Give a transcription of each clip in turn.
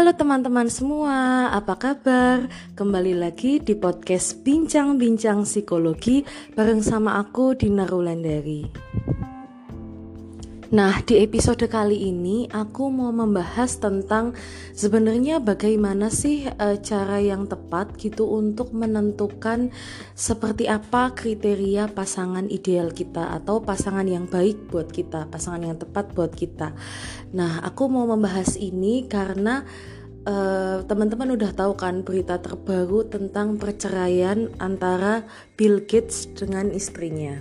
Halo teman-teman semua, apa kabar? Kembali lagi di podcast Bincang-Bincang Psikologi bareng sama aku Dina Rulandari. Nah, di episode kali ini aku mau membahas tentang sebenarnya bagaimana sih e, cara yang tepat gitu untuk menentukan seperti apa kriteria pasangan ideal kita atau pasangan yang baik buat kita, pasangan yang tepat buat kita. Nah, aku mau membahas ini karena teman teman-teman udah tahu kan berita terbaru tentang perceraian antara Bill Gates dengan istrinya.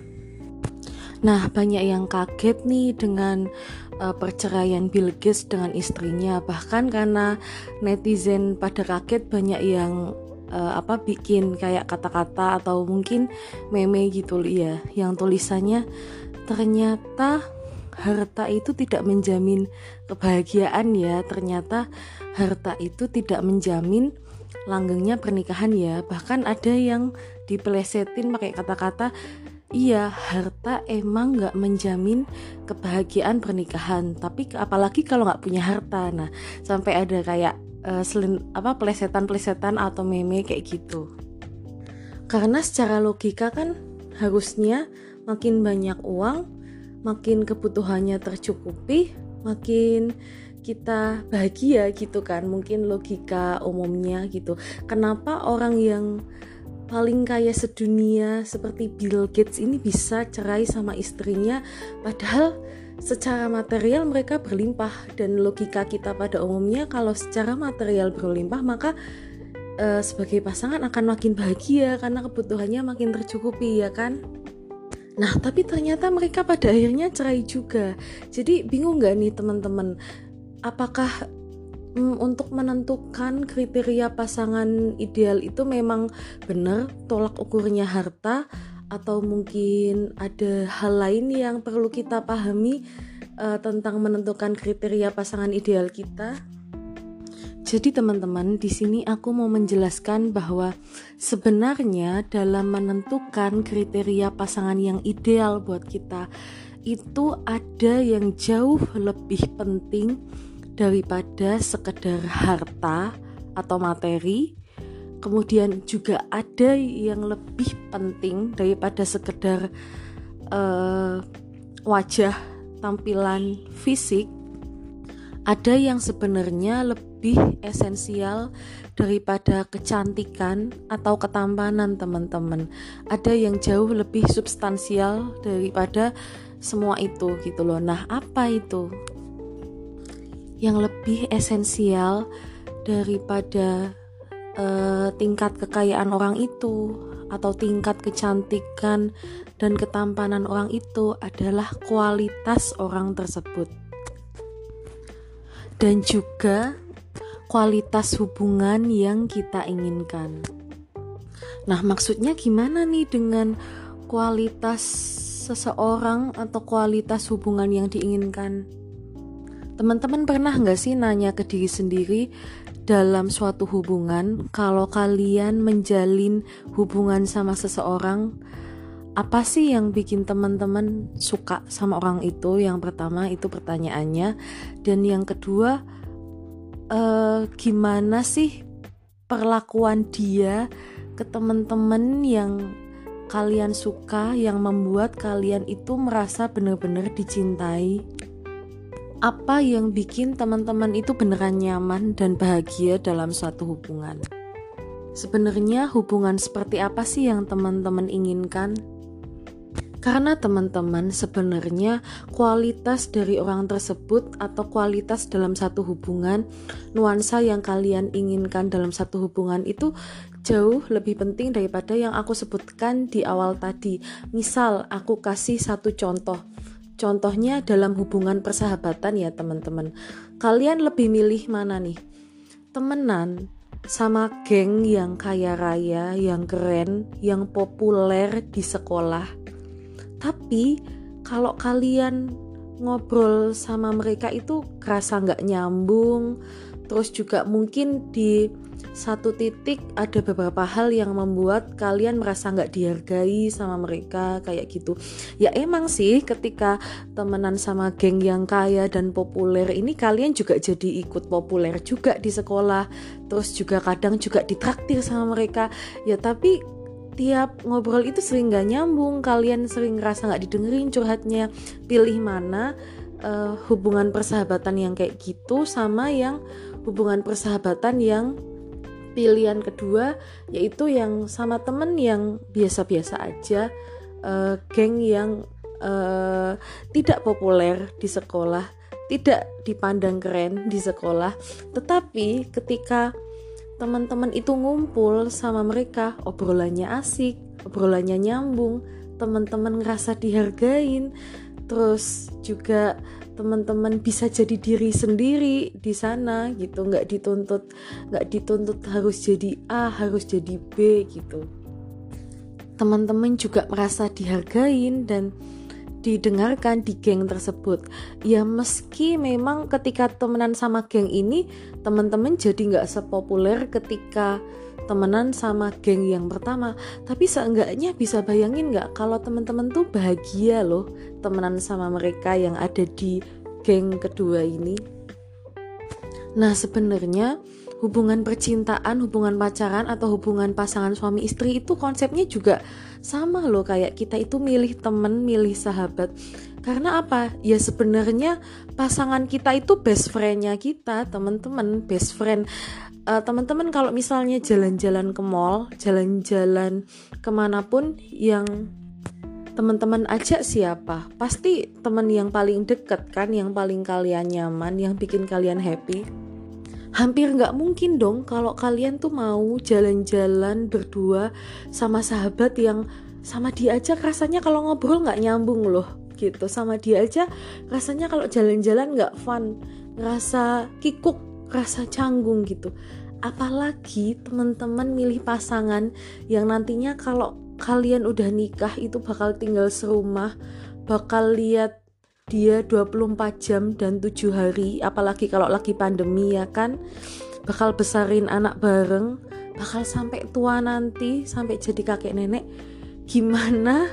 Nah, banyak yang kaget nih dengan uh, perceraian Bill Gates dengan istrinya. Bahkan karena netizen pada kaget banyak yang uh, apa bikin kayak kata-kata atau mungkin meme gitu ya, yang tulisannya ternyata harta itu tidak menjamin kebahagiaan ya. Ternyata harta itu tidak menjamin langgengnya pernikahan ya. Bahkan ada yang dipelesetin pakai kata-kata Iya, harta emang nggak menjamin kebahagiaan pernikahan. Tapi apalagi kalau nggak punya harta. Nah, sampai ada kayak uh, selin, apa pelesetan-pelesetan atau meme kayak gitu. Karena secara logika kan harusnya makin banyak uang, makin kebutuhannya tercukupi, makin kita bahagia gitu kan. Mungkin logika umumnya gitu. Kenapa orang yang paling kaya sedunia seperti Bill Gates ini bisa cerai sama istrinya padahal secara material mereka berlimpah dan logika kita pada umumnya kalau secara material berlimpah maka e, sebagai pasangan akan makin bahagia karena kebutuhannya makin tercukupi ya kan Nah tapi ternyata mereka pada akhirnya cerai juga. Jadi bingung gak nih teman-teman? Apakah hmm, untuk menentukan kriteria pasangan ideal itu memang benar tolak ukurnya harta? Atau mungkin ada hal lain yang perlu kita pahami uh, tentang menentukan kriteria pasangan ideal kita. Jadi teman-teman, di sini aku mau menjelaskan bahwa sebenarnya dalam menentukan kriteria pasangan yang ideal buat kita itu ada yang jauh lebih penting daripada sekedar harta atau materi. Kemudian juga ada yang lebih penting daripada sekedar uh, wajah tampilan fisik. Ada yang sebenarnya lebih esensial daripada kecantikan atau ketampanan teman-teman. Ada yang jauh lebih substansial daripada semua itu gitu loh. Nah apa itu? Yang lebih esensial daripada uh, tingkat kekayaan orang itu atau tingkat kecantikan dan ketampanan orang itu adalah kualitas orang tersebut. Dan juga kualitas hubungan yang kita inginkan. Nah, maksudnya gimana nih dengan kualitas seseorang atau kualitas hubungan yang diinginkan? Teman-teman pernah nggak sih nanya ke diri sendiri dalam suatu hubungan kalau kalian menjalin hubungan sama seseorang apa sih yang bikin teman-teman suka sama orang itu? Yang pertama itu pertanyaannya dan yang kedua eh, gimana sih perlakuan dia ke teman-teman yang kalian suka yang membuat kalian itu merasa benar-benar dicintai? apa yang bikin teman-teman itu beneran nyaman dan bahagia dalam suatu hubungan. Sebenarnya hubungan seperti apa sih yang teman-teman inginkan? Karena teman-teman sebenarnya kualitas dari orang tersebut atau kualitas dalam satu hubungan, nuansa yang kalian inginkan dalam satu hubungan itu jauh lebih penting daripada yang aku sebutkan di awal tadi. Misal aku kasih satu contoh Contohnya dalam hubungan persahabatan ya teman-teman. Kalian lebih milih mana nih? Temenan sama geng yang kaya raya, yang keren, yang populer di sekolah. Tapi kalau kalian ngobrol sama mereka itu kerasa nggak nyambung, terus juga mungkin di satu titik ada beberapa hal yang membuat kalian merasa nggak dihargai sama mereka kayak gitu. Ya emang sih ketika temenan sama geng yang kaya dan populer ini kalian juga jadi ikut populer juga di sekolah terus juga kadang juga ditraktir sama mereka. Ya tapi tiap ngobrol itu sering gak nyambung kalian sering ngerasa nggak didengerin curhatnya pilih mana uh, hubungan persahabatan yang kayak gitu sama yang hubungan persahabatan yang pilihan kedua yaitu yang sama temen yang biasa-biasa aja uh, geng yang uh, tidak populer di sekolah tidak dipandang keren di sekolah. Tetapi ketika teman-teman itu ngumpul sama mereka obrolannya asik obrolannya nyambung teman-teman ngerasa dihargain. Terus juga teman-teman bisa jadi diri sendiri di sana gitu. Nggak dituntut nggak dituntut harus jadi A harus jadi B gitu. Teman-teman juga merasa dihargain dan didengarkan di geng tersebut. Ya meski memang ketika temenan sama geng ini teman-teman jadi nggak sepopuler ketika temenan sama geng yang pertama. Tapi seenggaknya bisa bayangin nggak kalau teman-teman tuh bahagia loh temenan sama mereka yang ada di geng kedua ini? Nah sebenarnya hubungan percintaan, hubungan pacaran atau hubungan pasangan suami istri itu konsepnya juga sama loh kayak kita itu milih temen, milih sahabat. Karena apa? Ya sebenarnya pasangan kita itu best friendnya kita, teman-teman, best friend. Uh, teman-teman kalau misalnya jalan-jalan ke mall, jalan-jalan ke mana pun yang teman-teman ajak siapa? Pasti teman yang paling deket kan, yang paling kalian nyaman, yang bikin kalian happy hampir nggak mungkin dong kalau kalian tuh mau jalan-jalan berdua sama sahabat yang sama dia aja rasanya kalau ngobrol nggak nyambung loh gitu. Sama dia aja rasanya kalau jalan-jalan nggak fun ngerasa kikuk rasa canggung gitu. Apalagi teman-teman milih pasangan yang nantinya kalau kalian udah nikah itu bakal tinggal serumah bakal lihat dia 24 jam dan 7 hari apalagi kalau lagi pandemi ya kan? Bakal besarin anak bareng bakal sampai tua nanti sampai jadi kakek nenek. Gimana?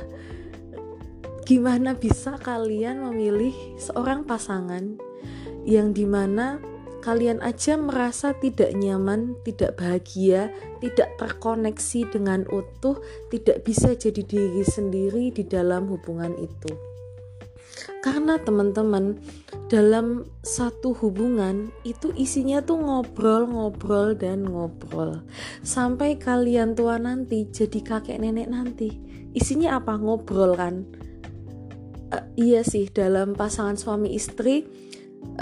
Gimana bisa kalian memilih seorang pasangan yang di mana kalian aja merasa tidak nyaman, tidak bahagia, tidak terkoneksi dengan utuh, tidak bisa jadi diri sendiri di dalam hubungan itu. Karena teman-teman dalam satu hubungan itu isinya tuh ngobrol-ngobrol dan ngobrol. Sampai kalian tua nanti jadi kakek nenek nanti. Isinya apa? Ngobrol kan? Uh, iya sih dalam pasangan suami istri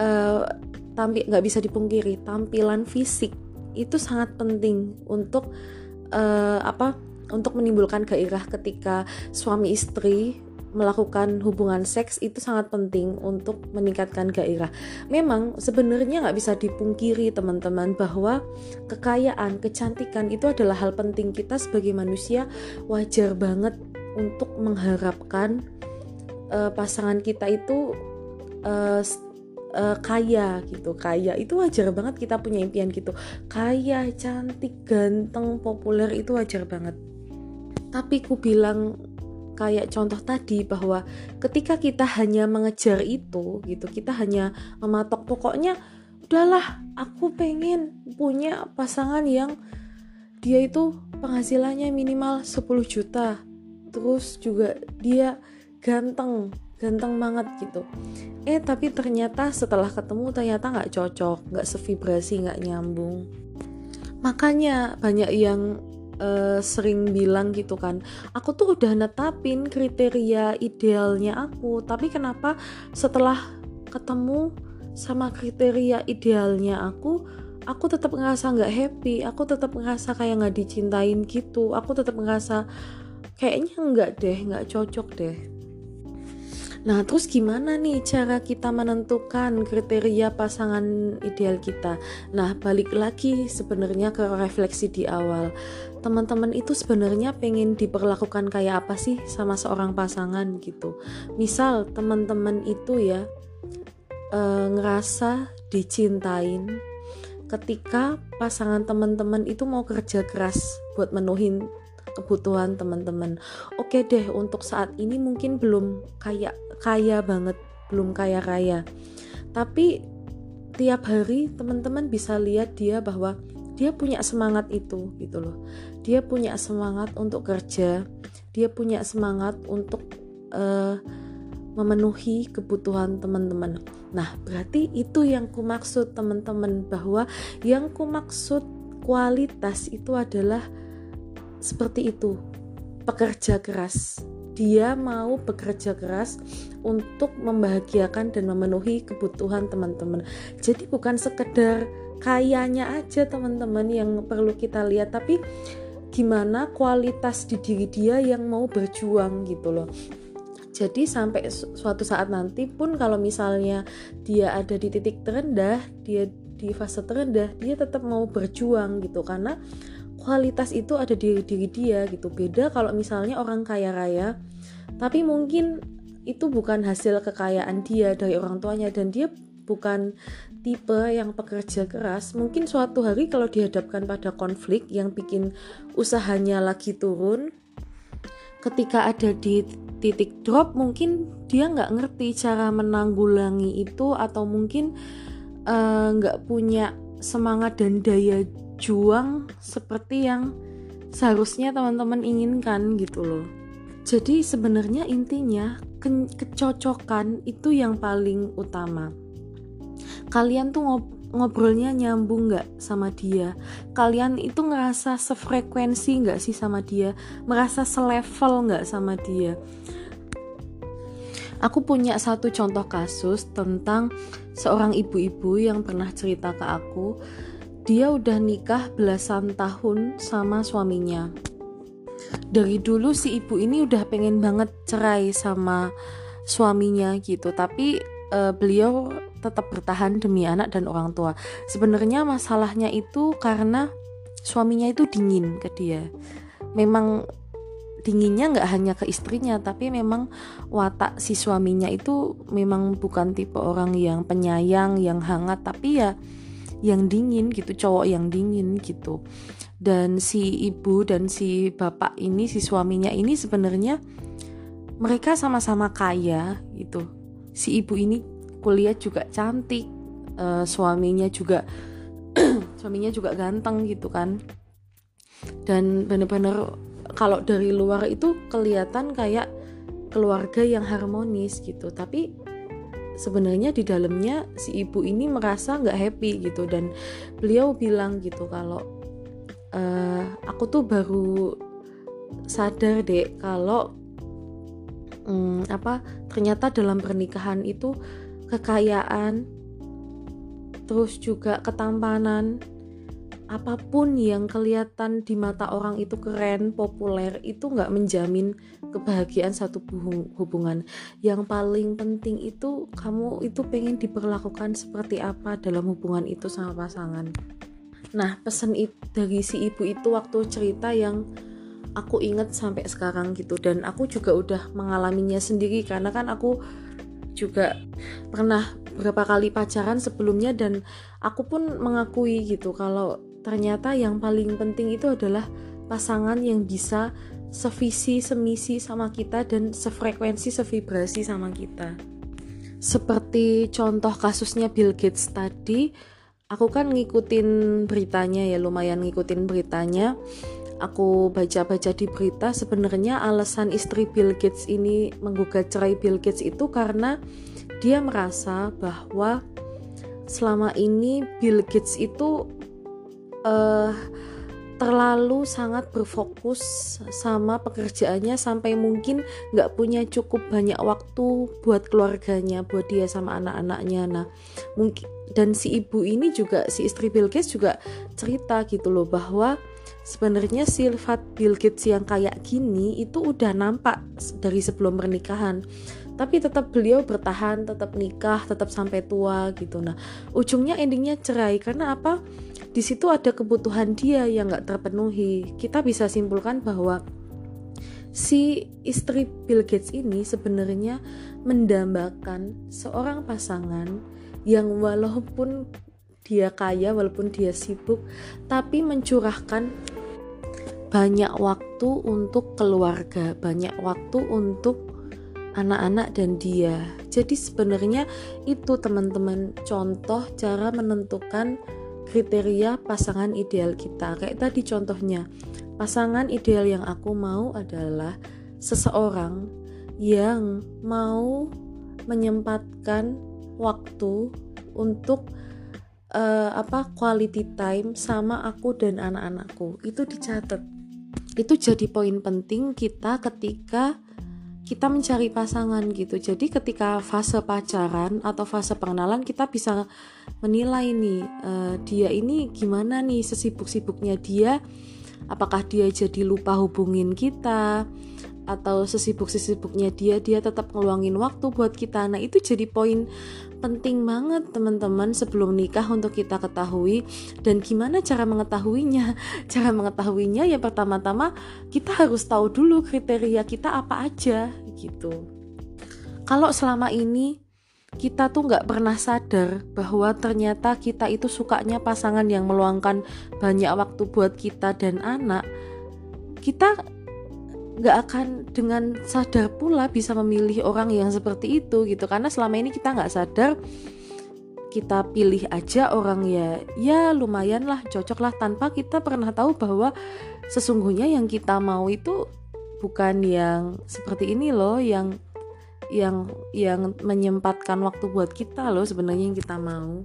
uh, nggak bisa dipungkiri tampilan fisik itu sangat penting untuk uh, apa untuk menimbulkan gairah ketika suami istri melakukan hubungan seks itu sangat penting untuk meningkatkan gairah. Memang sebenarnya nggak bisa dipungkiri teman-teman bahwa kekayaan, kecantikan itu adalah hal penting kita sebagai manusia. Wajar banget untuk mengharapkan uh, pasangan kita itu uh, kaya gitu. Kaya itu wajar banget kita punya impian gitu. Kaya cantik ganteng populer itu wajar banget. Tapi ku bilang kayak contoh tadi bahwa ketika kita hanya mengejar itu gitu kita hanya mematok pokoknya udahlah aku pengen punya pasangan yang dia itu penghasilannya minimal 10 juta terus juga dia ganteng ganteng banget gitu. Eh tapi ternyata setelah ketemu ternyata nggak cocok nggak sevibrasi nggak nyambung. Makanya banyak yang uh, sering bilang gitu kan aku tuh udah netapin kriteria idealnya aku tapi kenapa setelah ketemu sama kriteria idealnya aku aku tetap ngerasa nggak happy aku tetap ngerasa kayak nggak dicintain gitu aku tetap ngerasa kayaknya nggak deh nggak cocok deh Nah, terus gimana nih cara kita menentukan kriteria pasangan ideal kita? Nah, balik lagi sebenarnya ke refleksi di awal. Teman-teman itu sebenarnya pengen diperlakukan kayak apa sih sama seorang pasangan gitu. Misal teman-teman itu ya e, ngerasa dicintain, ketika pasangan teman-teman itu mau kerja keras buat menuhin kebutuhan teman-teman. Oke deh, untuk saat ini mungkin belum kaya kaya banget, belum kaya raya. Tapi tiap hari teman-teman bisa lihat dia bahwa dia punya semangat itu gitu loh. Dia punya semangat untuk kerja, dia punya semangat untuk uh, memenuhi kebutuhan teman-teman. Nah, berarti itu yang ku maksud teman-teman bahwa yang ku maksud kualitas itu adalah seperti itu. Pekerja keras. Dia mau bekerja keras untuk membahagiakan dan memenuhi kebutuhan teman-teman. Jadi bukan sekedar kayanya aja teman-teman yang perlu kita lihat, tapi gimana kualitas di diri dia yang mau berjuang gitu loh jadi sampai suatu saat nanti pun kalau misalnya dia ada di titik terendah, dia di fase terendah, dia tetap mau berjuang gitu karena kualitas itu ada di diri dia gitu. Beda kalau misalnya orang kaya raya, tapi mungkin itu bukan hasil kekayaan dia dari orang tuanya dan dia bukan tipe yang pekerja keras, mungkin suatu hari kalau dihadapkan pada konflik yang bikin usahanya lagi turun, ketika ada di titik drop mungkin dia nggak ngerti cara menanggulangi itu atau mungkin eh, nggak uh, punya semangat dan daya juang seperti yang seharusnya teman-teman inginkan gitu loh. Jadi sebenarnya intinya ke kecocokan itu yang paling utama kalian tuh ngob ngobrolnya nyambung nggak sama dia? Kalian itu ngerasa sefrekuensi nggak sih sama dia? Merasa selevel nggak sama dia? Aku punya satu contoh kasus tentang seorang ibu-ibu yang pernah cerita ke aku. Dia udah nikah belasan tahun sama suaminya. Dari dulu si ibu ini udah pengen banget cerai sama suaminya gitu tapi uh, beliau tetap bertahan demi anak dan orang tua. Sebenarnya masalahnya itu karena suaminya itu dingin ke dia. Memang dinginnya nggak hanya ke istrinya, tapi memang watak si suaminya itu memang bukan tipe orang yang penyayang, yang hangat, tapi ya yang dingin gitu, cowok yang dingin gitu. Dan si ibu dan si bapak ini, si suaminya ini sebenarnya mereka sama-sama kaya gitu. Si ibu ini kuliah juga cantik uh, suaminya juga suaminya juga ganteng gitu kan. Dan bener-bener kalau dari luar itu kelihatan kayak keluarga yang harmonis gitu. Tapi sebenarnya di dalamnya si ibu ini merasa nggak happy gitu. Dan beliau bilang gitu kalau uh, aku tuh baru sadar deh kalau um, apa ternyata dalam pernikahan itu kekayaan, terus juga ketampanan, apa pun yang kelihatan di mata orang itu keren, populer, itu nggak menjamin kebahagiaan satu hubungan. Yang paling penting itu kamu itu pengen diperlakukan seperti apa dalam hubungan itu sama pasangan. Nah, pesan dari si ibu itu waktu cerita yang aku inget sampai sekarang gitu dan aku juga udah mengalaminya sendiri karena kan aku juga pernah beberapa kali pacaran sebelumnya dan aku pun mengakui gitu kalau ternyata yang paling penting itu adalah pasangan yang bisa sevisi, semisi sama kita dan sefrekuensi, sevibrasi sama kita. Seperti contoh kasusnya Bill Gates tadi, aku kan ngikutin beritanya ya, lumayan ngikutin beritanya aku baca-baca di berita sebenarnya alasan istri Bill Gates ini menggugat cerai Bill Gates itu karena dia merasa bahwa selama ini Bill Gates itu uh, terlalu sangat berfokus sama pekerjaannya sampai mungkin nggak punya cukup banyak waktu buat keluarganya, buat dia sama anak-anaknya. Nah, mungkin dan si ibu ini juga si istri Bill Gates juga cerita gitu loh bahwa sebenarnya sifat Bill Gates yang kayak gini itu udah nampak dari sebelum pernikahan. Tapi tetap beliau bertahan tetap nikah tetap sampai tua gitu. Nah ujungnya endingnya cerai. Karena apa? Di situ ada kebutuhan dia yang nggak terpenuhi. Kita bisa simpulkan bahwa si istri Bill Gates ini sebenarnya mendambakan seorang pasangan yang walaupun dia kaya walaupun dia sibuk tapi mencurahkan banyak waktu untuk keluarga banyak waktu untuk anak-anak dan dia. Jadi sebenarnya itu teman-teman contoh cara menentukan kriteria pasangan ideal kita. Kayak tadi contohnya pasangan ideal yang aku mau adalah seseorang yang mau menyempatkan waktu untuk uh, apa quality time sama aku dan anak-anakku. Itu dicatat itu jadi poin penting kita ketika kita mencari pasangan gitu. Jadi ketika fase pacaran atau fase pengenalan kita bisa menilai nih uh, dia ini gimana nih sesibuk-sibuknya dia. Apakah dia jadi lupa hubungin kita atau sesibuk-sesibuknya dia dia tetap ngeluangin waktu buat kita. Nah, itu jadi poin penting banget teman-teman sebelum nikah untuk kita ketahui. Dan gimana cara mengetahuinya? Cara mengetahuinya ya pertama-tama kita harus tahu dulu kriteria kita apa aja gitu. Kalau selama ini kita tuh nggak pernah sadar bahwa ternyata kita itu sukanya pasangan yang meluangkan banyak waktu buat kita dan anak kita nggak akan dengan sadar pula bisa memilih orang yang seperti itu gitu. Karena selama ini kita nggak sadar kita pilih aja orang ya ya lumayan lah cocok lah tanpa kita pernah tahu bahwa sesungguhnya yang kita mau itu bukan yang seperti ini loh yang yang yang menyempatkan waktu buat kita loh sebenarnya yang kita mau.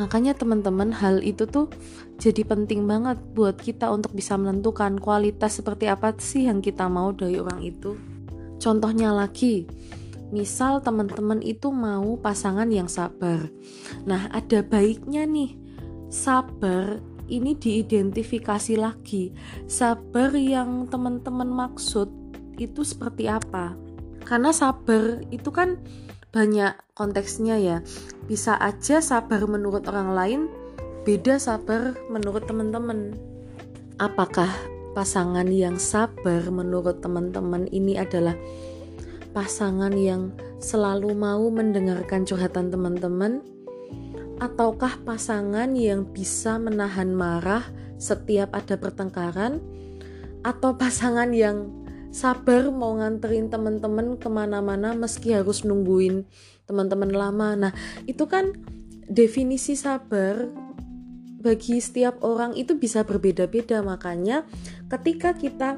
Makanya teman-teman hal itu tuh jadi penting banget buat kita untuk bisa menentukan kualitas seperti apa sih yang kita mau dari orang itu. Contohnya lagi, misal teman-teman itu mau pasangan yang sabar. Nah, ada baiknya nih sabar ini diidentifikasi lagi. Sabar yang teman-teman maksud itu seperti apa? Karena sabar itu kan banyak konteksnya ya. Bisa aja sabar menurut orang lain, beda sabar menurut teman-teman. Apakah pasangan yang sabar menurut teman-teman ini adalah pasangan yang selalu mau mendengarkan curhatan teman-teman? Ataukah pasangan yang bisa menahan marah setiap ada pertengkaran? Atau pasangan yang sabar mau nganterin teman-teman ke mana-mana meski harus nungguin teman-teman lama. Nah, itu kan definisi sabar bagi setiap orang itu bisa berbeda-beda. Makanya, ketika kita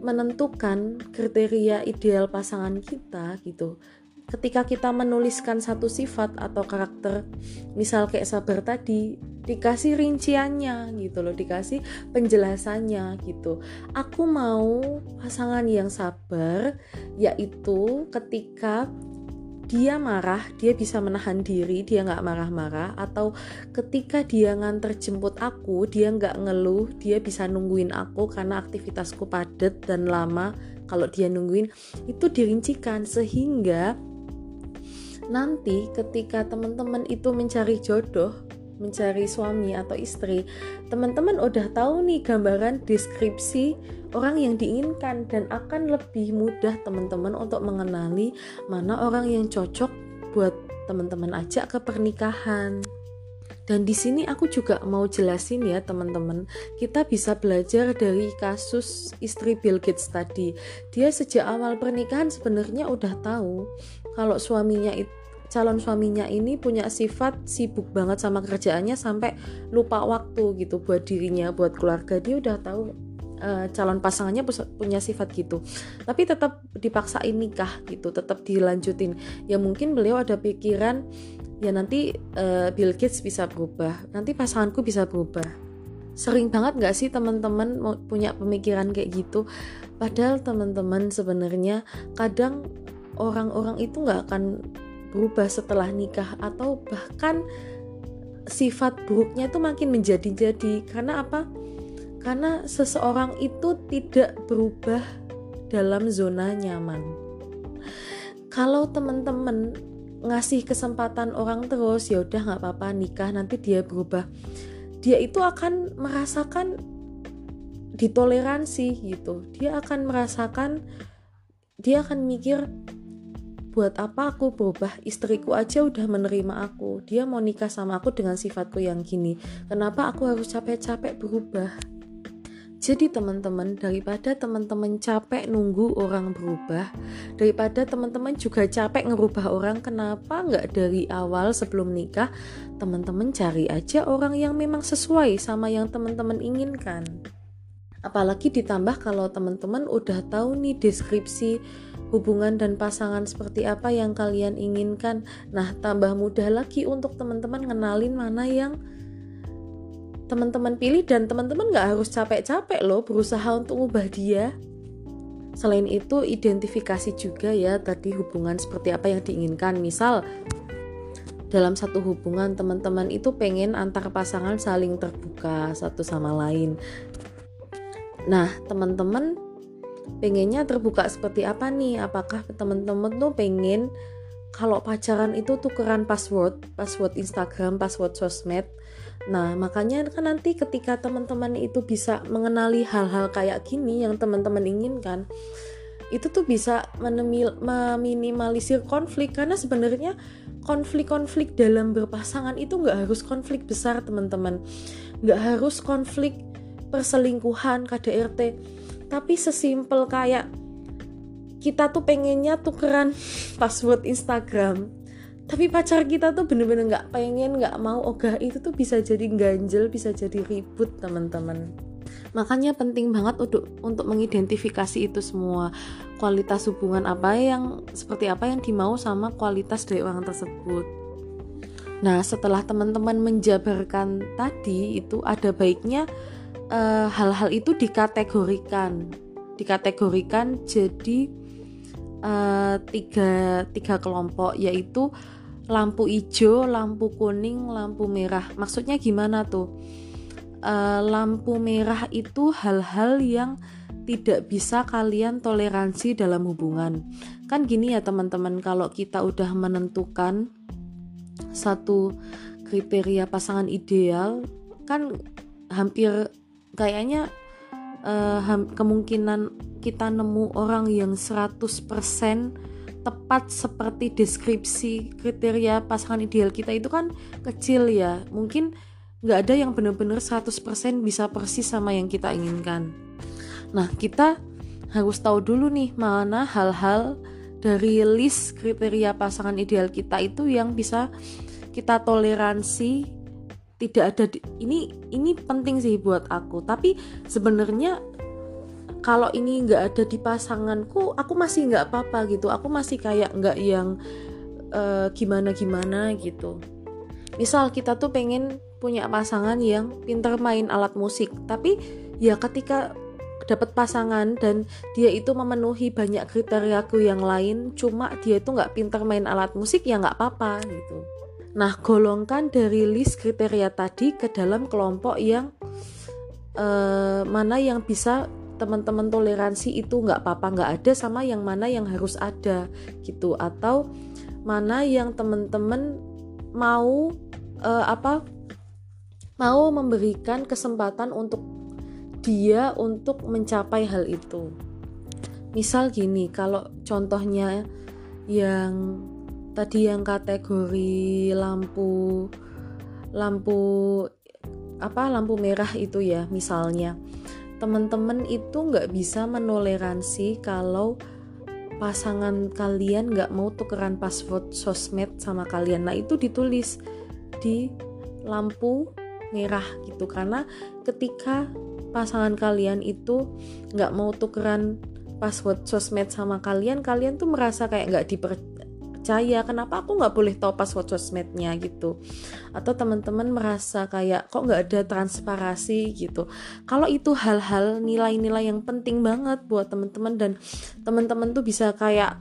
menentukan kriteria ideal pasangan kita gitu, ketika kita menuliskan satu sifat atau karakter misal kayak sabar tadi dikasih rinciannya gitu loh dikasih penjelasannya gitu aku mau pasangan yang sabar yaitu ketika dia marah, dia bisa menahan diri, dia nggak marah-marah, atau ketika dia nganter jemput aku, dia nggak ngeluh, dia bisa nungguin aku karena aktivitasku padat dan lama. Kalau dia nungguin, itu dirincikan sehingga nanti ketika teman-teman itu mencari jodoh mencari suami atau istri teman-teman udah tahu nih gambaran deskripsi orang yang diinginkan dan akan lebih mudah teman-teman untuk mengenali mana orang yang cocok buat teman-teman ajak ke pernikahan. Dan di sini aku juga mau jelasin ya teman-teman, kita bisa belajar dari kasus istri Bill Gates tadi. Dia sejak awal pernikahan sebenarnya udah tahu kalau suaminya itu calon suaminya ini punya sifat sibuk banget sama kerjaannya sampai lupa waktu gitu buat dirinya, buat keluarga. Dia udah tahu uh, calon pasangannya punya sifat gitu. Tapi tetap dipaksain nikah gitu, tetap dilanjutin. Ya mungkin beliau ada pikiran ya nanti uh, Bill Gates bisa berubah, nanti pasanganku bisa berubah. Sering banget gak sih teman-teman punya pemikiran kayak gitu? Padahal teman-teman sebenarnya kadang orang-orang itu nggak akan berubah setelah nikah atau bahkan sifat buruknya itu makin menjadi-jadi karena apa? Karena seseorang itu tidak berubah dalam zona nyaman. Kalau teman-teman ngasih kesempatan orang terus ya udah nggak apa-apa nikah nanti dia berubah. Dia itu akan merasakan ditoleransi gitu. Dia akan merasakan dia akan mikir buat apa aku berubah? Istriku aja udah menerima aku. Dia mau nikah sama aku dengan sifatku yang gini. Kenapa aku harus capek-capek berubah jadi teman-teman daripada teman-teman capek nunggu orang berubah daripada teman-teman juga capek ngerubah orang kenapa nggak dari awal sebelum nikah teman-teman cari aja orang yang memang sesuai sama yang teman-teman inginkan apalagi ditambah kalau teman-teman udah tahu nih deskripsi hubungan dan pasangan seperti apa yang kalian inginkan. Nah, tambah mudah lagi untuk teman-teman ngenalin mana yang teman-teman pilih dan teman-teman nggak harus capek-capek loh berusaha untuk ubah dia. Selain itu, identifikasi juga ya tadi hubungan seperti apa yang diinginkan. Misal, dalam satu hubungan teman-teman itu pengen antar pasangan saling terbuka satu sama lain. Nah, teman-teman pengennya terbuka seperti apa nih apakah teman-teman tuh pengen kalau pacaran itu tukeran password password Instagram password sosmed nah makanya kan nanti ketika teman-teman itu bisa mengenali hal-hal kayak gini yang teman-teman inginkan itu tuh bisa meminimalisir konflik. Karena sebenarnya konflik-konflik dalam berpasangan itu nggak harus konflik besar teman-teman. Nggak harus konflik perselingkuhan KDRT tapi sesimpel kayak kita tuh pengennya tukeran password Instagram tapi pacar kita tuh bener-bener nggak -bener pengen nggak mau. Ogah itu tuh bisa jadi ganjel bisa jadi ribut teman-teman. Makanya penting banget untuk untuk mengidentifikasi itu semua. Kualitas hubungan apa yang seperti apa yang dimau sama kualitas dari orang tersebut. Nah setelah teman-teman menjabarkan tadi itu ada baiknya Eh, hal-hal uh, itu dikategorikan. Dikategorikan jadi uh, tiga tiga kelompok yaitu lampu hijau, lampu kuning, lampu merah. Maksudnya gimana tuh? Uh, lampu merah itu hal-hal yang tidak bisa kalian toleransi dalam hubungan. Kan gini ya teman-teman, kalau kita udah menentukan satu kriteria pasangan ideal, kan hampir kayaknya uh, kemungkinan kita nemu orang yang 100% tepat seperti deskripsi kriteria pasangan ideal kita itu kan kecil ya. Mungkin nggak ada yang benar-benar 100% bisa persis sama yang kita inginkan. Nah kita harus tahu dulu nih mana hal-hal dari list kriteria pasangan ideal kita itu yang bisa kita toleransi. Tidak ada di, ini ini penting sih buat aku. Tapi sebenarnya kalau ini nggak ada di pasanganku aku masih nggak apa-apa gitu. Aku masih kayak nggak yang uh, gimana gimana gitu. Misal kita tuh pengen punya pasangan yang pintar main alat musik tapi ya ketika dapat pasangan dan dia itu memenuhi banyak kriteriaku yang lain cuma dia itu nggak pintar main alat musik ya nggak apa-apa gitu. Nah, golongkan dari list kriteria tadi ke dalam kelompok yang eh, mana yang bisa teman-teman toleransi itu nggak apa-apa nggak ada sama yang mana yang harus ada gitu atau mana yang teman-teman mau eh, apa mau memberikan kesempatan untuk dia untuk mencapai hal itu. Misal gini, kalau contohnya yang tadi yang kategori lampu lampu apa lampu merah itu ya misalnya teman-teman itu nggak bisa menoleransi kalau pasangan kalian nggak mau tukeran password sosmed sama kalian. Nah itu ditulis di lampu merah gitu. Karena ketika pasangan kalian itu nggak mau tukeran password sosmed sama kalian kalian tuh merasa kayak nggak diper percaya kenapa aku nggak boleh tahu password sosmednya gitu? Atau teman-teman merasa kayak kok nggak ada transparasi? gitu. Kalau itu hal-hal nilai-nilai yang penting banget buat teman-teman dan teman-teman tuh bisa kayak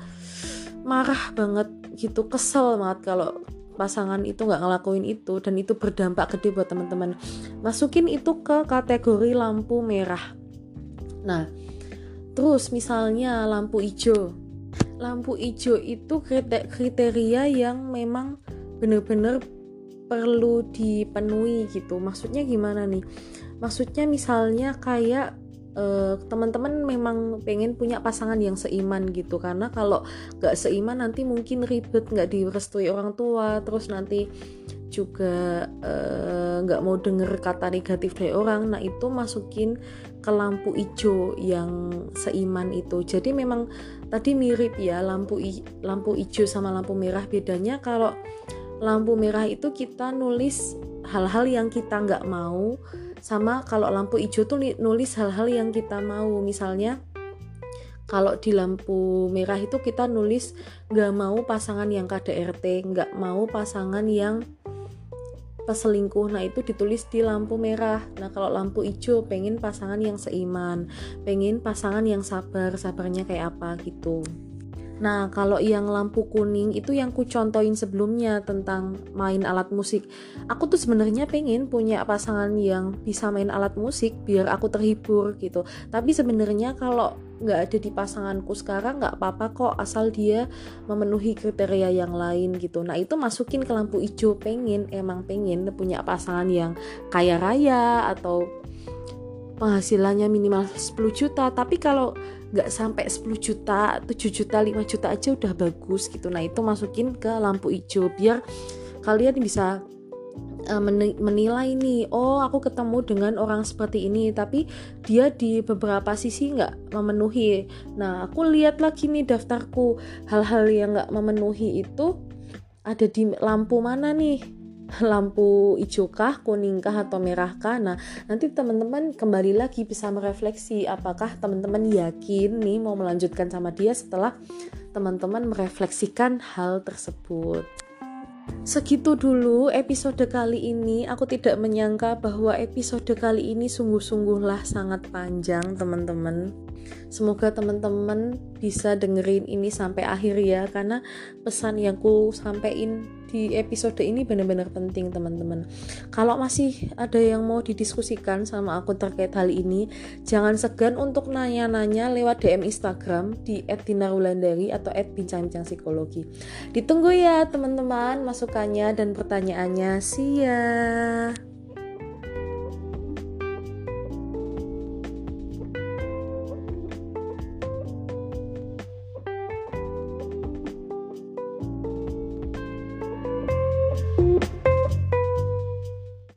marah banget gitu kesel banget kalau pasangan itu nggak ngelakuin itu dan itu berdampak gede buat teman-teman. Masukin itu ke kategori lampu merah. Nah terus misalnya lampu hijau lampu hijau itu kriteria yang memang benar-benar perlu dipenuhi gitu. Maksudnya gimana nih? Maksudnya misalnya kayak uh, teman-teman memang pengen punya pasangan yang seiman gitu. Karena kalau nggak seiman nanti mungkin ribet nggak direstui orang tua. Terus nanti juga nggak uh, mau denger kata negatif dari orang nah itu masukin ke lampu hijau yang seiman itu. Jadi memang tadi mirip ya lampu lampu hijau sama lampu merah. Bedanya kalau lampu merah itu kita nulis hal-hal yang kita nggak mau sama kalau lampu hijau tuh nulis hal-hal yang kita mau. Misalnya kalau di lampu merah itu kita nulis nggak mau pasangan yang KDRT nggak mau pasangan yang peselingkuh nah itu ditulis di lampu merah. Nah kalau lampu hijau pengen pasangan yang seiman pengen pasangan yang sabar sabarnya kayak apa gitu Nah, kalau yang lampu kuning itu yang ku contohin sebelumnya tentang main alat musik. Aku tuh sebenarnya pengen punya pasangan yang bisa main alat musik biar aku terhibur gitu. Tapi sebenarnya kalau nggak ada di pasanganku sekarang nggak apa-apa kok asal dia memenuhi kriteria yang lain gitu. Nah, itu masukin ke lampu hijau pengen emang pengen punya pasangan yang kaya raya atau penghasilannya minimal 10 juta. Tapi kalau nggak sampai 10 juta 7 juta 5 juta aja udah bagus gitu. Nah itu masukin ke lampu hijau biar kalian bisa uh, menilai nih oh aku ketemu dengan orang seperti ini tapi dia di beberapa sisi nggak memenuhi. Nah aku lihat lagi nih daftarku hal-hal yang nggak memenuhi itu ada di lampu mana nih lampu hijau kuningkah atau merahkah. Nah, nanti teman-teman kembali lagi bisa merefleksi apakah teman-teman yakin nih mau melanjutkan sama dia setelah teman-teman merefleksikan hal tersebut. Segitu dulu episode kali ini. Aku tidak menyangka bahwa episode kali ini sungguh-sungguhlah sangat panjang, teman-teman. Semoga teman-teman bisa dengerin ini sampai akhir ya karena pesan yang ku sampaikan di episode ini benar-benar penting teman-teman. Kalau masih ada yang mau didiskusikan sama aku terkait hal ini, jangan segan untuk nanya-nanya lewat DM Instagram di @dinarulandari atau @bincang-bincang psikologi. Ditunggu ya teman-teman masukannya dan pertanyaannya. See ya.